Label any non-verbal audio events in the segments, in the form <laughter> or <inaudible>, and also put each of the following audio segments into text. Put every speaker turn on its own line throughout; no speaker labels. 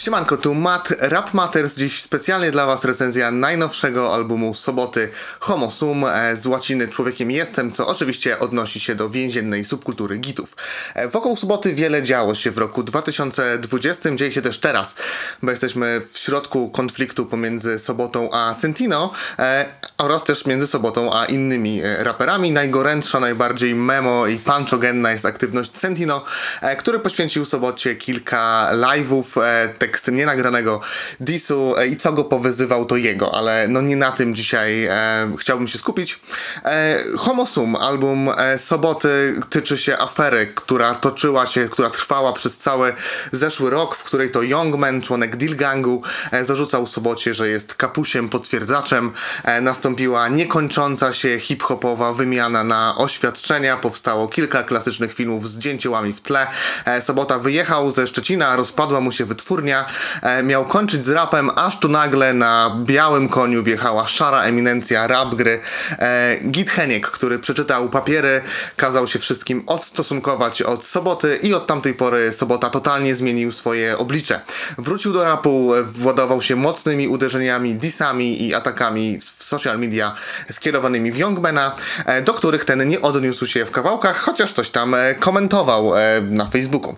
Siemanko, tu Matt, Rap Matters, dziś specjalnie dla Was recenzja najnowszego albumu Soboty Homo Sum. E, z łaciny Człowiekiem Jestem, co oczywiście odnosi się do więziennej subkultury gitów. E, Wokół Soboty wiele działo się w roku 2020, dzieje się też teraz, bo jesteśmy w środku konfliktu pomiędzy Sobotą a Sentino. E, oraz też między Sobotą a innymi e, raperami. Najgorętsza, najbardziej memo i punchogenna jest aktywność Sentino, e, który poświęcił Sobocie kilka live'ów, e, tekst nienagranego disu i co go powyzywał to jego, ale no nie na tym dzisiaj chciałbym się skupić. E, Homo Sum, album Soboty tyczy się afery, która toczyła się, która trwała przez cały zeszły rok, w której to Youngman, członek Deal Gangu, zarzucał Sobocie, że jest kapusiem, potwierdzaczem. E, nastąpiła niekończąca się hip-hopowa wymiana na oświadczenia, powstało kilka klasycznych filmów z zdjęciołami w tle. E, Sobota wyjechał ze Szczecina, rozpadła mu się wytwórnia, e, miał kończyć z rapem, aż tu nagle na białym koniu wjechała szara eminencja rap gry. E, Git Heniek, który przeczytał papiery, kazał się wszystkim odstosunkować od Soboty i od tamtej pory Sobota totalnie zmienił swoje oblicze. Wrócił do rapu, władował się mocnymi uderzeniami, disami i atakami w social media skierowanymi w Youngmana, e, do których ten nie odniósł się w kawałkach, chociaż coś tam e, komentował e, na Facebooku.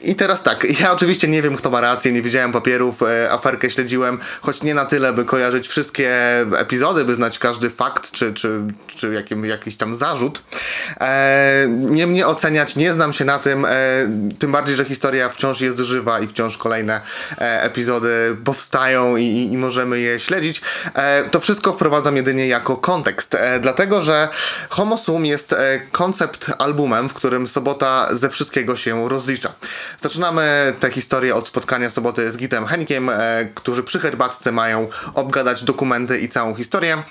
I teraz tak, <laughs> ja oczywiście nie wiem, kto ma rację, nie widziałem papierów, aferkę śledziłem, choć nie na tyle, by kojarzyć wszystkie epizody, by znać każdy fakt, czy, czy, czy jakim, jakiś tam zarzut. Nie mnie oceniać, nie znam się na tym, tym bardziej, że historia wciąż jest żywa i wciąż kolejne epizody powstają i, i, możemy je śledzić. To wszystko wprowadzam jedynie jako kontekst, e, dlatego że Homo Sum jest e, koncept albumem, w którym Sobota ze wszystkiego się rozlicza. Zaczynamy tę historię od spotkania Soboty z Gitem Henikiem, e, którzy przy herbatce mają obgadać dokumenty i całą historię.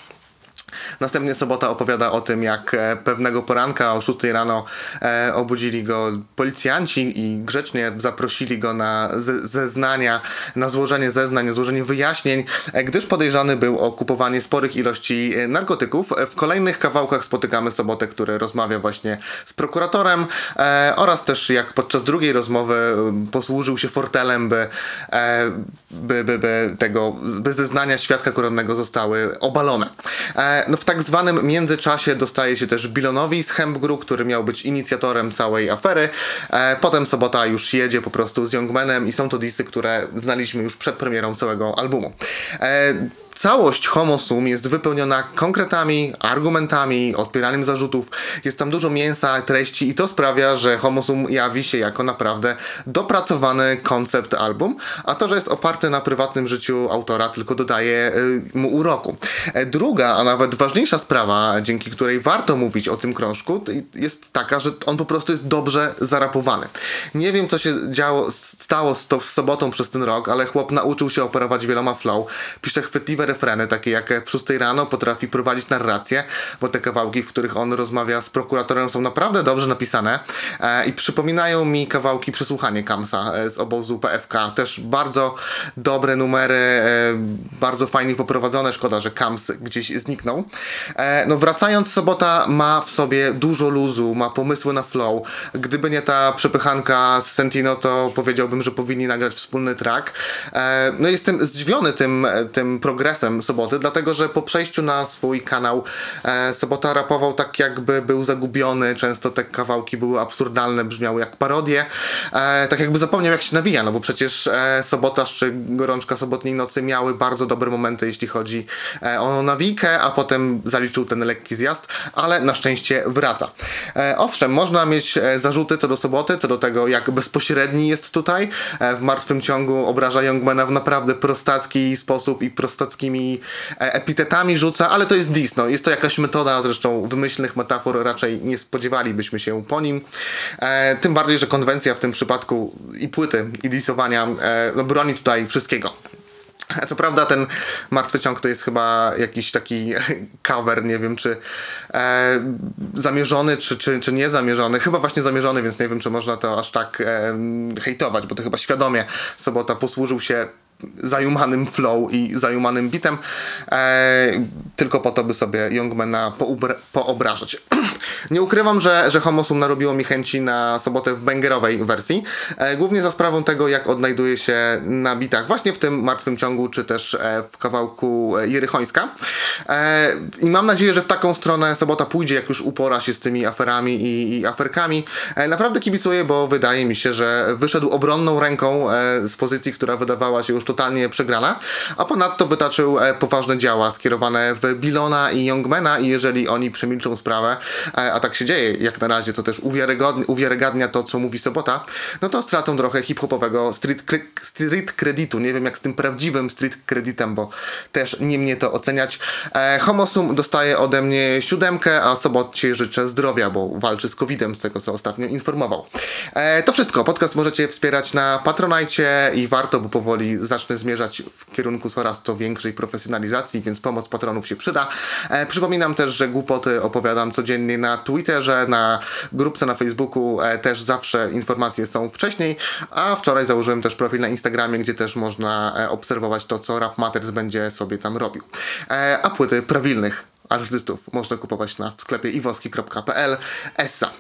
Następnie sobota opowiada o tym, jak e, pewnego poranka o 6 rano e, obudzili go policjanci i grzecznie zaprosili go na ze zeznania, na złożenie zeznań, złożenie wyjaśnień, e, gdyż podejrzany był o kupowanie sporych ilości narkotyków. W kolejnych kawałkach spotykamy sobotę, który rozmawia właśnie z prokuratorem oraz też jak podczas drugiej rozmowy posłużył się fortelem, by, by, by, by tego, by zeznania świadka koronnego zostały obalone. E, no w tak zwanym międzyczasie dostaje się też Bilonowi z Hempgru, który miał być inicjatorem całej afery. E, potem Sobota już jedzie po prostu z Youngmanem i są to disy, które znaliśmy już przed premierą całego albumu. Całość Homo Sum jest wypełniona konkretami, argumentami, odpieraniem zarzutów. Jest tam dużo mięsa, treści i to sprawia, że Homo Sum jawi się jako naprawdę dopracowany koncept album, a to, że jest oparty na prywatnym życiu autora tylko dodaje y, mu uroku. E, Druga, a nawet ważniejsza sprawa, dzięki której warto mówić o tym krążku, jest taka, że on po prostu jest dobrze zarapowany. Nie wiem, co się działo, stało z, to, z sobotą przez ten rok, ale chłop nauczył się operować wieloma flow, pisze chwytliwe refreny, takie jak w 6 rano potrafi prowadzić narrację, bo te kawałki, w których on rozmawia z prokuratorem są naprawdę dobrze napisane e, i przypominają mi kawałki Przesłuchanie Kamsa e, z obozu PFK. Też bardzo dobre numery, e, bardzo fajnie poprowadzone. Szkoda, że Kams gdzieś zniknął. E, no wracając, Sobota ma w sobie dużo luzu, ma pomysły na flow. Gdyby nie ta przepychanka z Sentino, to powiedziałbym, że powinni nagrać wspólny track. E, no jestem zdziwiony tym, tym progresem Soboty, dlatego że po przejściu na swój kanał e, Sobota rapował tak jakby był zagubiony, często te kawałki były absurdalne, brzmiały jak parodie. E, tak jakby zapomniał jak się nawija, no bo przecież e, Sobota czy Gorączka Sobotniej Nocy miały bardzo dobre momenty, jeśli chodzi e, o nawikę, a potem zaliczył ten lekki zjazd, ale na szczęście wraca. E, owszem, można mieć e, zarzuty co do Soboty, co do tego jak bezpośredni jest tutaj. W martwym ciągu obraża Youngmana w naprawdę prostacki sposób i prostackimi e, epitetami rzuca, ale to jest dis, no. Jest to jakaś metoda, zresztą wymyślnych metafor raczej nie spodziewalibyśmy się po nim. E, tym bardziej, że konwencja w tym przypadku i płyty, i disowania e, no, broni tutaj wszystkiego. Co prawda ten martwy ciąg to jest chyba jakiś taki <laughs> cover, nie wiem czy e, zamierzony, czy, czy, czy niezamierzony. Chyba właśnie zamierzony, więc nie wiem czy można to aż tak e, hejtować, bo to chyba świadomie Sobota posłużył się zajumanym flow i zajumanym bitem, e, tylko po to, by sobie Youngmana poobrażać. <clears throat> Nie ukrywam, że, że Homosum narobiło mi chęci na sobotę w bangerowej wersji. E, głównie za sprawą tego, jak odnajduje się na bitach, właśnie w tym martwym ciągu, czy też e, w kawałku e, Jerychońska. I mam nadzieję, że w taką stronę sobota pójdzie, jak już upora się z tymi aferami i, i aferkami. Naprawdę kibicuję, bo wydaje mi się, że wyszedł obronną ręką z pozycji, która wydawała się już totalnie przegrana, a ponadto wytaczył poważne działa skierowane w Bilona i Youngmana i jeżeli oni przemilczą sprawę, e, a tak się dzieje jak na razie, to też uwiarygodni- uwiarygadnia to, co mówi Sobota, no to stracą trochę hip-hopowego street, kre- street kreditu. Nie wiem jak z tym prawdziwym street kreditem, bo też nie mnie to oceniać. E, Homosum dostaje ode mnie siódemkę, a Sobocie życzę zdrowia, bo walczy z COVID-em, z tego co ostatnio informował. E, to wszystko. Podcast możecie wspierać na Patronajcie i warto, bo powoli zacznę zmierzać w kierunku coraz to większej profesjonalizacji, więc pomoc patronów się przyda. E, przypominam też, że głupoty opowiadam codziennie na Twitterze, na grupce na Facebooku e, też zawsze informacje są wcześniej, a wczoraj założyłem też profil na Instagramie, gdzie też można e, obserwować to, co Rap Matters będzie sobie tam robił. E, a płyty prawilnych artystów można kupować na sklepie iwoski.pl. Essa.